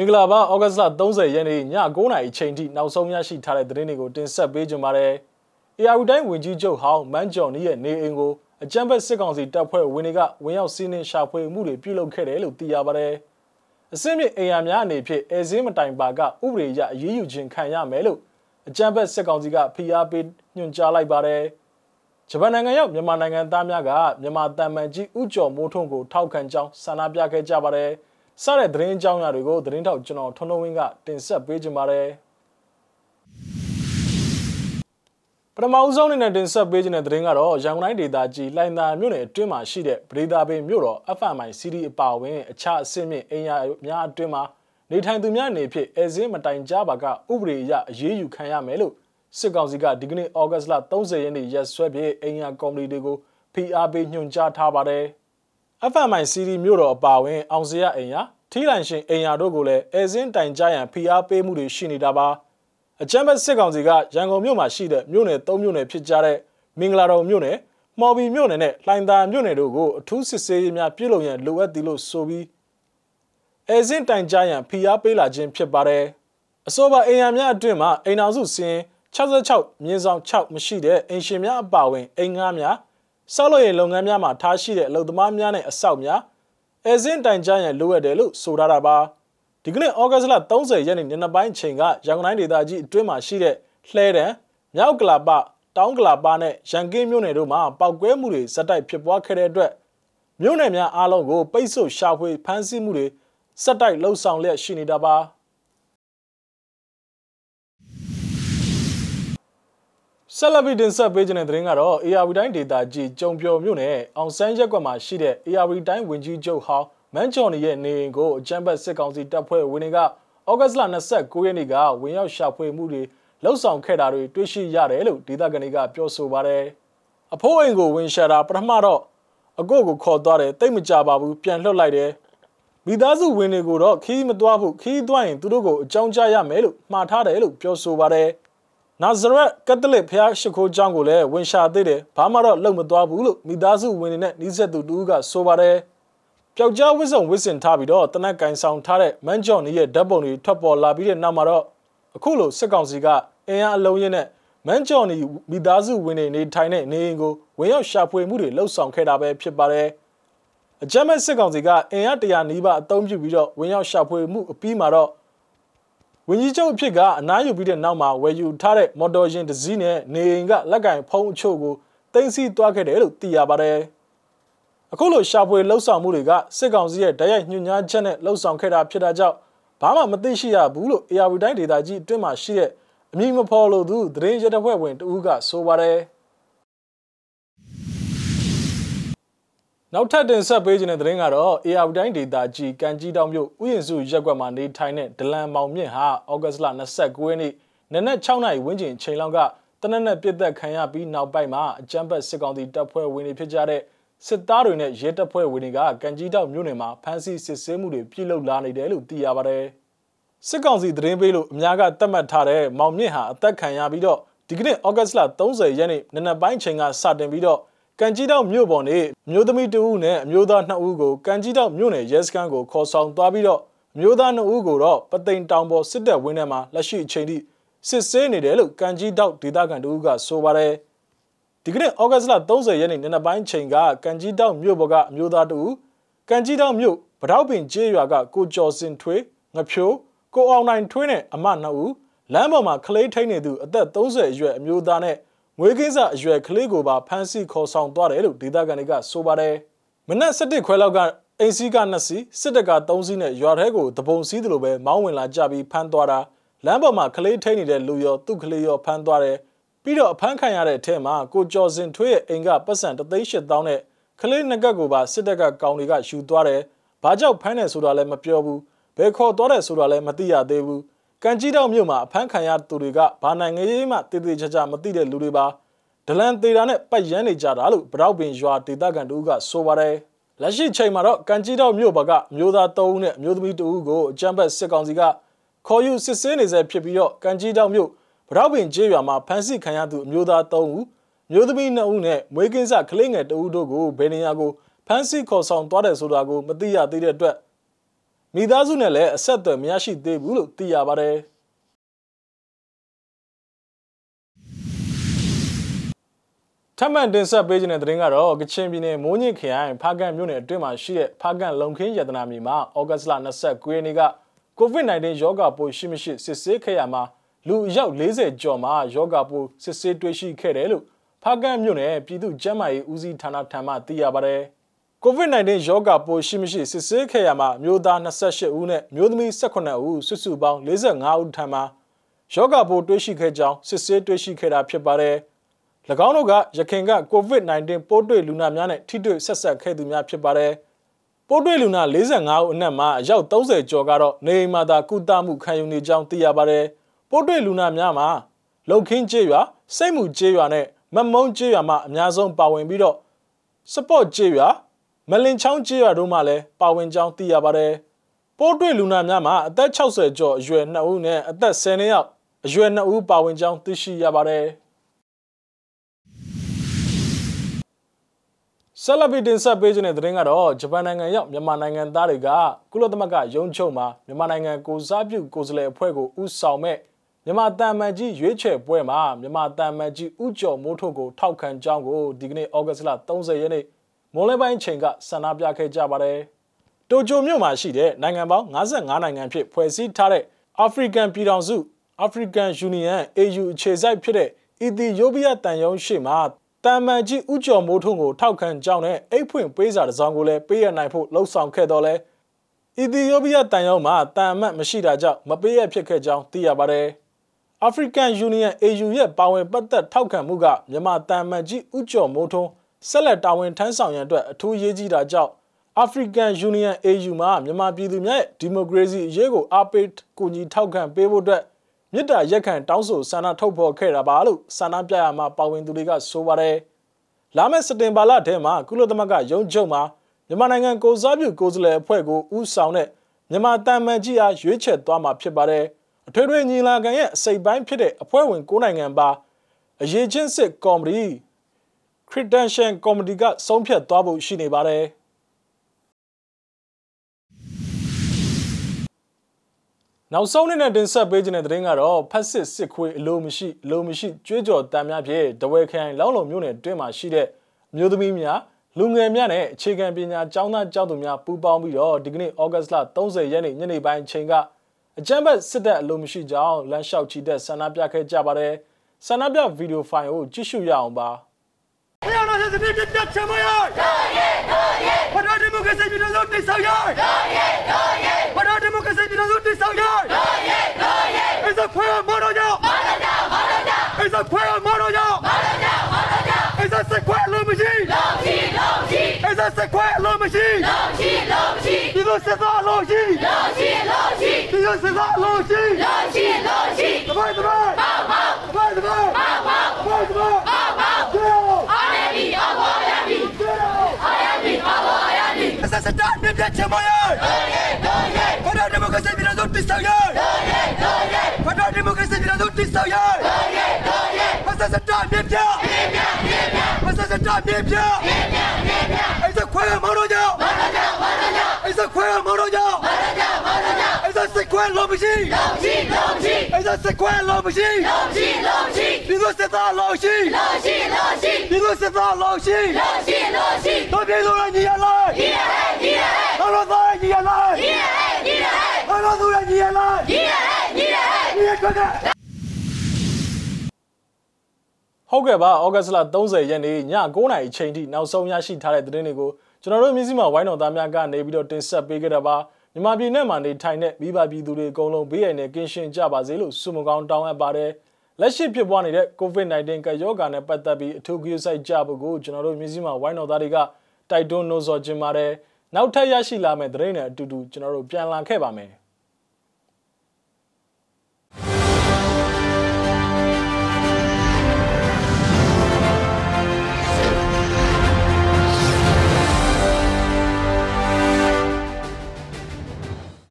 မင်္ဂလာပါဩဂတ်စ်လ30ရက်နေ့ည9:00နာရီချိန်ထိနောက်ဆုံးရရှိထားတဲ့သတင်းတွေကိုတင်ဆက်ပေးကြပါမယ်။ AR တိုင်းဝင်ကြီးချုပ်ဟောင်းမန်းဂျော်နီရဲ့နေအိမ်ကိုအကြမ်းဖက်စစ်ကောင်စီတပ်ဖွဲ့ဝင်တွေကဝင်ရောက်စီးနင်းရှာဖွေမှုတွေပြုလုပ်ခဲ့တယ်လို့သိရပါတယ်။အစင်းမြင့်အိမ်ယာများအနေဖြင့်အဲဇင်းမတိုင်ပါကဥပဒေအရအရေးယူခြင်းခံရမယ်လို့အကြမ်းဖက်စစ်ကောင်စီကဖိအားပေးညွှန်ကြားလိုက်ပါတယ်။ဂျပန်နိုင်ငံရောက်မြန်မာနိုင်ငံသားများကမြန်မာတန်မန်ကြီးဥကျော်မိုးထွန်းကိုထောက်ခံကြောင်းဆန္ဒပြခဲ့ကြပါတယ်။ စတဲ့သတင်းအကြောင်းအရာတွေကိုသတင်းထောက်ကျွန်တော်ထွန်းထွန်းဝင်းကတင်ဆက်ပေးကြပါမယ်ပထမဦးဆုံးအနေနဲ့တင်ဆက်ပေးခြင်းတဲ့သတင်းကတော့ရန်ကုန်တိုင်းဒေသကြီးလိုင်သာမြို့နယ်အတွင်းမှာရှိတဲ့ပရိသာပင်မြို့တော် FMI CD အပါအဝင်အခြားအဆင့်မြင့်အင်အားများအတွင်းမှာနေထိုင်သူများအနေဖြင့်အဲဇင်းမတိုင်ကြပါကဥပဒေအရအရေးယူခံရမယ်လို့စစ်ကောင်စီကဒီကနေ့ဩဂတ်စ်လ30ရက်နေ့ရက်စွဲပြည့်အင်အားကော်မတီတွေကိုဖိအားပေးညွှန်ကြားထားပါတယ်။ FMI စီရီမြို့တော်အပါအဝင်အောင်စရအိမ်ယာထီးလိုင်ရှင်အိမ်ယာတို့ကိုလည်းအဲဇင်းတိုင်ကြရန်ဖိအားပေးမှုတွေရှိနေတာပါအကြမ်းဖက်စစ်ကောင်စီကရန်ကုန်မြို့မှာရှိတဲ့မြို့နယ်၃မြို့နယ်ဖြစ်ကြတဲ့မင်္ဂလာတော်မြို့နယ်မော်ဘီမြို့နယ်နဲ့လှိုင်သာမြို့နယ်တို့ကိုအထူးစစ်ဆေးရေးများပြုလုပ်ရန်လိုအပ်သည်လို့ဆိုပြီးအဲဇင်းတိုင်ကြရန်ဖိအားပေးလာခြင်းဖြစ်ပါတယ်အဆိုပါအိမ်ယာများအတွင်းမှာအိမ်အောင်စုစင်း66မြင်းဆောင်6မရှိတဲ့အိမ်ရှင်များအပါအဝင်အိမ်ငါးများ ဆောက်လုပ်ရေးလုပ်ငန်းများမှာထားရှိတဲ့အလုပ်သမားများနဲ့အဆောက်များအဲဇင်းတိုင်ကြားရန်လိုအပ်တယ်လို့ဆိုထားတာပါဒီကနေ့ဩဂတ်စ်လ30ရက်နေ့ညနေပိုင်းချိန်ကရန်ကုန်တိုင်းဒေသကြီးအတွင်းမှာရှိတဲ့လှဲတံမြောက်ကလာပတောင်းကလာပနဲ့ရန်ကင်းမြို့နယ်တို့မှာပောက်ကွဲမှုတွေဇက်တိုက်ဖြစ်ပွားခဲ့တဲ့အတွက်မြို့နယ်များအားလုံးကိုပိတ်ဆို့ရှာဖွေဖမ်းဆီးမှုတွေစက်တိုက်လှုပ်ဆောင်လျက်ရှိနေတာပါ ဆက်လက်ပြီးတင်ဆက်ပေးခြင်းတဲ့သတင်းကတော့ ARV တိုင်းဒေတာကြီးကြုံပျော်မြို့နယ်အောင်ဆန်းရက်ကွက်မှာရှိတဲ့ ARV တိုင်းဝင်ကြီးချုပ်ဟောင်းမန်းချော်နီရဲ့နေအိမ်ကိုအကြမ်းဖက်စစ်ကောင်စီတပ်ဖွဲ့ဝင်တွေကဩဂတ်လ29ရက်နေ့ကဝင်ရောက်ရှာဖွေမှုတွေလှုပ်ဆောင်ခဲ့တာတွေတွေ့ရှိရတယ်လို့ဒေသခံတွေကပြောဆိုပါတယ်။အဖိုးအိမ်ကိုဝင်ရှာတာပထမတော့အကိုကိုခေါ်သွားတယ်တိတ်မကြပါဘူးပြန်လွှတ်လိုက်တယ်။မိသားစုဝင်တွေကိုတော့ခီးမသွားဘူးခီးသွားရင်သူတို့ကိုအကြောင်းကြားရမယ်လို့မှားထားတယ်လို့ပြောဆိုပါတယ်။ နာဇရက်ကက်သလစ်ဖျားရှိခိုးကျောင်းကိုလည်းဝင်ရှာသေးတယ်ဘာမှတော့လုံမသွားဘူးလို့မိသားစုဝင်တွေနဲ့နှီးဆက်သူတူကဆိုပါတယ်ပျောက်ကြားဝစ်စုံဝစ်စင်ထားပြီးတော့တနက်ကင်ဆောင်ထားတဲ့မန်းဂျွန်နီရဲ့ဓာတ်ပုံတွေထွက်ပေါ်လာပြီးတဲ့နောက်မှာတော့အခုလိုစစ်ကောင်စီကအင်အားအလုံးရင်းနဲ့မန်းဂျွန်နီမိသားစုဝင်တွေနေထိုင်တဲ့နေအိမ်ကိုဝင်ရောက်ရှာဖွေမှုတွေလှုပ်ဆောင်ခဲ့တာပဲဖြစ်ပါတယ်အကြမ်းမဲ့စစ်ကောင်စီကအင်အားတရာနီးပါးအသုံးပြုပြီးတော့ဝင်ရောက်ရှာဖွေမှုအပြီးမှာတော့ ဝန်ကြီးချုပ်အဖြစ်ကအနားယူပြီးတဲ့နောက်မှာဝယ်ယူထားတဲ့မော်တော်ယာဉ်တစ်စီးနဲ့နေအိမ်ကလက်ကင်ဖုံးအချို့ကိုတင်စီသွားခဲ့တယ်လို့သိရပါတယ်။အခုလိုရှာဖွေလှုပ်ဆောင်မှုတွေကစစ်ကောင်စီရဲ့တိုက်ရိုက်ညှို့ညွှန်းချက်နဲ့လှုပ်ဆောင်ခဲ့တာဖြစ်တာကြောင့်ဘာမှမသိရှိရဘူးလို့ ARV တိုင်းဒေသကြီးအတွင်းမှာရှိတဲ့အမည်မဖော်လို့သူသတင်းရတဲ့ဖွဲ့ဝင်တဦးကဆိုပါတယ်။ နောက်ထပ်တင်ဆက်ပေးခြင်းတဲ့သတင်းကတော့ AR တိုင်းဒေတာကြီးကန်ကြီးတောင်မြို့ဥယျာဉ်စုရက်ကွက်မှာနေထိုင်တဲ့ဒလန်မောင်မြင့်ဟာဩဂတ်စ်လ29ရက်နေ့နနက်6နာရီဝန်းကျင်ချိန်လောက်ကတနက်နဲ့ပြစ်သက်ခံရပြီးနောက်ပိုင်းမှာအကြမ်းဖက်စစ်ကောင်စီတပ်ဖွဲ့ဝင်တွေဖြစ်ကြတဲ့စစ်သားတွေနဲ့ရဲတပ်ဖွဲ့ဝင်တွေကကန်ကြီးတောင်မြို့နယ်မှာဖမ်းဆီးစစ်ဆေးမှုတွေပြုလုပ်လာနေတယ်လို့သိရပါတယ်။စစ်ကောင်စီသတင်းပေးလို့အများကသတ်မှတ်ထားတဲ့မောင်မြင့်ဟာအသက်ခံရပြီးတော့ဒီကနေ့ဩဂတ်စ်လ30ရက်နေ့နနက်ပိုင်းချိန်ကစတင်ပြီးတော့ ကန်ကြီးတောင်မြို့ပေါ်နေမျိုးသမီးတဦးနဲ့အမျိုးသားနှစ်ဦးကိုကန်ကြီးတောင်မြို့နယ်ရဲစခန်းကိုခေါ်ဆောင်သွားပြီးတော့အမျိုးသားနှစ်ဦးကိုတော့ပသိမ်တောင်ပေါ်စစ်တပ်ဝင်းထဲမှာလက်ရှိအချိန်ထိစစ်ဆေးနေတယ်လို့ကန်ကြီးတောင်ဒေသခံတဦးကဆိုပါတယ်ဒီကနေ့ဩဂတ်စ်လ30ရက်နေ့နေ့နက်ပိုင်းချိန်ကကန်ကြီးတောင်မြို့ပေါ်ကအမျိုးသားတဦးကန်ကြီးတောင်မြို့ဗတောက်ပင်ကျေးရွာကကိုကျော်စင်ထွေးငဖြိုးကိုအောင်နိုင်ထွေးနဲ့အမနှစ်ဦးလမ်းပေါ်မှာခလေးထိန်နေသူအသက်30အရွယ်အမျိုးသားနဲ့ ငွေကင်းစအရွယ်ကလေးကိုပါဖမ်းဆီးခေါ်ဆောင်သွားတယ်လို့ဒေသခံတွေကဆိုပါတယ်။မနက်7ခွဲလောက်ကအိမ်စီးက2စီးစစ်တပ်က3စီးနဲ့ရွာထဲကိုတပုံစီးတယ်လို့ပဲမောင်းဝင်လာကြပြီးဖမ်းသွားတာလမ်းပေါ်မှာကလေးထိန်နေတဲ့လူရောသူ့ကလေးရောဖမ်းသွားတယ်ပြီးတော့အဖမ်းခံရတဲ့အထက်မှာကိုကျော်စင်ထွေးရဲ့အိမ်ကပတ်စံ3,800နဲ့ကလေးနှစ်ကပ်ကိုပါစစ်တပ်ကကောင်တွေကယူသွားတယ်။ဘာကြောင့်ဖမ်းတယ်ဆိုတာလည်းမပြောဘူး။ဘယ်ခေါ်သွားတယ်ဆိုတာလည်းမသိရသေးဘူး။ ကန်ကြီးတောင်မြို့မှာအဖမ်းခံရသူတွေကဘာနိုင်ငံရေးမှတည်တည်ချာချာမသိတဲ့လူတွေပါဒလန်သေးတာနဲ့ပတ်ရမ်းနေကြတာလို့ဗရောက်ပင်ရွာဒေသခံတို့ကဆိုပါတယ်လက်ရှိချိန်မှာတော့ကန်ကြီးတောင်မြို့ဘကအမျိုးသား3ဦးနဲ့အမျိုးသမီး2ဦးကိုအကြမ်းဖက်စစ်ကောင်စီကခေါ်ယူစစ်ဆေးနေဆဲဖြစ်ပြီးတော့ကန်ကြီးတောင်မြို့ဗရောက်ပင်ကျေးရွာမှာဖမ်းဆီးခံရသူအမျိုးသား3ဦးမျိုးသမီး2ဦးနဲ့မွေးကင်းစကလေးငယ်2ဦးတို့ကိုဘယ်နေရာကိုဖမ်းဆီးခေါ်ဆောင်သွားတယ်ဆိုတာကိုမသိရသေးတဲ့အတွက် မိသားစုနဲ့လည်းအဆက်အသွယ်မရရှိသေးဘူးလို့သိရပါတယ်ထပ်မံတင်ဆက်ပေးခြင်းတဲ့သတင်းကတော့ကချင်ပြည်နယ်မိုးညစ်ခရိုင်ဖားကန်မြို့နယ်အတွင်းမှာရှိတဲ့ဖားကန်လုံခင်းရတနာမြေမှာဩဂတ်စ်လ29ရက်နေ့က COVID-19 ရောဂါပိုးရှိမရှိစစ်ဆေးခဲ့ရမှာလူအယောက်40ကျော်မှာယောဂါပိုးစစ်ဆေးတွေ့ရှိခဲ့တယ်လို့ဖားကန်မြို့နယ်ပြည်သူ့ကျန်းမာရေးဦးစီးဌာနထံမှသိရပါတယ်။ COVID-19 ရောဂါပိုးရှိမရှိစစ်ဆေးခဲ့ရမှာမျိုးသား28ဦးနဲ့မျိုးသမီး18ဦးစုစုပေါင်း45ဦးထံမှယောဂါပိုးတွေ့ရှိခဲ့ကြောင်းစစ်ဆေးတွေ့ရှိခဲ့တာဖြစ်ပါတယ်။၎င်းတို့ကရခိုင်က COVID-19 ပိုးတွေ့လူနာများနဲ့ထိတွေ့ဆက်ဆက်ခဲ့သူများဖြစ်ပါတယ်။ပိုးတွေ့လူနာ45ဦးအနက်မှာအယောက်30ကျော်ကတော့နေအိမ်မှာသာကုသမှုခံယူနေကြောင်းသိရပါတယ်။ပိုးတွေ့လူနာများမှာလုံခင်းကျေးရွာစိတ်မှုကျေးရွာနဲ့မမုံကျေးရွာမှာအများဆုံးပါဝင်ပြီးတော့စပေါ့ကျေးရွာ မလင်ချောင်းကျေးရွာတို့မှလည်းပါဝင်ကြောင်းသိရပါတယ်။ပိုးတွေ့လူနာများမှာအသက်60ကျော်အရွယ်2ဦးနဲ့အသက်10နှစ်ယောက်အရွယ်2ဦးပါဝင်ကြောင်းသိရှိရပါတယ်။ဆက်လက်ပြီးတင်ဆက်ပေးခြင်းတဲ့သတင်းကတော့ဂျပန်နိုင်ငံရောက်မြန်မာနိုင်ငံသားတွေကကုလသမဂ္ဂရုံးချုပ်မှာမြန်မာနိုင်ငံကိုစားပြုကိုယ်စားလှယ်အဖွဲ့ကိုဥဆောင်မဲ့မြန်မာတန်မန်ကြီးရွေးချယ်ပွဲမှာမြန်မာတန်မန်ကြီးဥကျော်မိုးထုတ်ကိုထောက်ခံကြောင်းကိုဒီကနေ့ဩဂတ်စ်လ30ရက်နေ့ မွန်လယ်ပိုင်းချိန်ကဆန္ဒပြခဲ့ကြပါတယ်။တိုကျိုမြို့မှာရှိတဲ့နိုင်ငံပေါင်း55နိုင်ငံဖြစ်ဖွဲ့စည်းထားတဲ့ African ပြည်ထောင်စု African Union AU အခြေစိုက်ဖြစ်တဲ့အီသီယိုးပီးယားတန်ယုံရှိမှာတမ်မန်ကြီးဥကျော်မိုးထွန်းကိုထောက်ခံကြောင်းနဲ့အိတ်ဖွင့်ပေးစာတစ်စောင်ကိုလည်းပေးရနိုင်ဖို့လှုံ့ဆော်ခဲ့တော့လဲအီသီယိုးပီးယားတန်ရုံးမှာတန်အမတ်မရှိတာကြောင့်မပေးရဖြစ်ခဲ့ကြောင်းသိရပါတယ်။ African Union AU ရဲ့ပါဝင်ပတ်သက်ထောက်ခံမှုကမြန်မာတန်မန်ကြီးဥကျော်မိုးထွန်း ဆက်လက်တာဝန်ထမ်းဆောင်ရန်အတွက်အထူးရေးကြီးတာကြောင့် African Union AU မှာမြန်မာပြည်သူများရဲ့ဒီမိုကရေစီအရေးကိုအားပေးကူညီထောက်ခံပေးဖို့အတွက်မြစ်တာရက်ခံတောင်းဆိုဆန္ဒထုတ်ဖော်ခဲ့တာပါလို့ဆန္ဒပြရမှာပါဝင်သူတွေကဆိုပါတယ်။လာမယ့်စက်တင်ဘာလထဲမှာကုလသမဂ္ဂရုံးချုပ်မှာမြန်မာနိုင်ငံကိုစားပြုကိုယ်စားလှယ်အဖွဲ့ကိုဦးဆောင်တဲ့မြန်မာတန်မန်ကြီးအားရွေးချယ်သွားမှာဖြစ်ပါတယ်။အထွေထွေညီလာခံရဲ့အစိပ်ပိုင်းဖြစ်တဲ့အဖွဲ့ဝင်၉နိုင်ငံပါအရေးချင်းစစ်ကော်မတီ Credential Committee ကဆုံးဖြတ်သွားဖို့ရှိနေပါတယ်။နောက်ဆုံးနေ့နဲ့တင်ဆက်ပေးခြင်းတဲ့သတင်းကတော့ဖက်စစ်စစ်ခွေးအလိုမရှိအလိုမရှိကြွေးကြော်တမ်းများဖြင့်တဝဲခိုင်လောင်းလုံမြို့နယ်တွင်းမှာရှိတဲ့မျိုးသမီးများလူငယ်များနဲ့အခြေခံပညာကျောင်းသားကျောင်းသူများပူးပေါင်းပြီးတော့ဒီကနေ့ဩဂတ်စ်လ30ရက်နေ့ညနေပိုင်းချိန်ကအကြမ်းဖက်စစ်တပ်အလိုမရှိကြောင်းလမ်းလျှောက်ချီတက်ဆန္ဒပြခဲ့ကြပါတယ်ဆန္ဒပြဗီဒီယိုဖိုင်ကိုကြည့်ရှုရအောင်ပါဘုရားတော်ရဲ့ စနစ်ပြတ်ချမရတော်ရဲ့တော်ရဲ့ဘုရားဒီမိုကရေစီပြည်တော်စုတိဆောက်ရတော်ရဲ့တော်ရဲ့ဘုရားဒီမိုကရေစီပြည်တော်စုတိဆောက်ရတော်ရဲ့တော်ရဲ့အိစခွဲမော်တော်ကြောင့်မော်တော်ကြောင့်မော်တော်ကြောင့်အိစခွဲမော်တော်ကြောင့်မော်တော်ကြောင့်မော်တော်ကြောင့်အိစစခွဲလုံးမရှိလုံးရှိလုံးရှိအိစစခွဲလုံးမရှိလုံးရှိလုံးရှိဒီလိုစသောလုံးရှိလုံးရှိလုံးရှိဒီလိုစသောလုံးရှိလုံးရှိလုံးရှိတပိုက်တပိုက်ပေါက်ပေါက်တပိုက်တပိုက်ပေါက်ပေါက်တပိုက်တပိုက်ပေါက်ပေါက်အားရပြီအဘောရပြီအားရပြီအဘောရ ပြီအစစတာပြပြချမရတော်ရဲ့တော်ရဲ့ဖဒဒီမိုကရေစီပြည်တော်တိဆောက်ရတော်ရဲ့တော်ရဲ့ဖဒဒီမိုကရေစီ ပြည်တော်တိဆောက်ရတော်ရဲ့တော်ရဲ့အစစတာပြပြပြပြပြပြအစစတာပြပြပြပြပြပြအဲ့ဒါခွဲမော်တော်ကြောင့်မော်တော်ကြောင့်မော်တော်ကြောင့်အဲ့ဒါခွဲမော်တော်ကြောင့်မော်တော်ကြောင့်မော်တော်ကြောင့်အဲ့ဒါစခွဲလုံးမရှိလုံးရှိလုံးရှိအဲ့ဒါစခွဲလုံးမရှိလုံးရှိလုံးရှိဒီလိုစသားလုံးရှိလုံးရှိလုံးရှိဒီလိုစသားလုံးရှိလုံးရှိလုံးရှိတို့ပြေလို့ညီရလားညီရဟဲ့ညီရဟဲ့ဘာလို့သားညီရလားညီရဟဲ့ညီရဟဲ့ဘာလို့သူညီရလားညီရဟဲ့ညီရဟဲ့ညီရထွက်ကဟုတ်ကဲ့ပါဩဂတ်စ်လ30ရက်နေ့ည9:00နာရီချိန်ထိနောက်ဆုံးရရှိထားတဲ့သတင်းတွေကိုကျွန်တော်တို့မြစည်းမဝိုင်းတော်သားများကနေပြီးတော့တင်ဆက်ပေးခဲ့တာပါမြန်မာပြည်နဲ့မှနေထိုင်တဲ့မိဘပြည်သူတွေအကုန်လုံးဘေးရန်နဲ့ကင်းရှင်းကြပါစေလို့ဆုမကောင်းတောင်းအပ်ပါတယ် လက်ရှိဖြစ်ပွားနေတဲ့ COVID-19 ကရောဂါနဲ့ပတ်သက်ပြီးအထူးဂရုစိုက်ကြဖို့ကိုကျွန်တော်တို့မြစည်းမဝိုင်းတော်သားတွေကတိုက်တွန်းနှိုးဆော်ခြင်းပါတယ်နောက်ထပ်ရရှိလာမယ့်သတင်းတွေအတူတူကျွန်တော်တို့ပြန်လာခဲ့ပါမယ်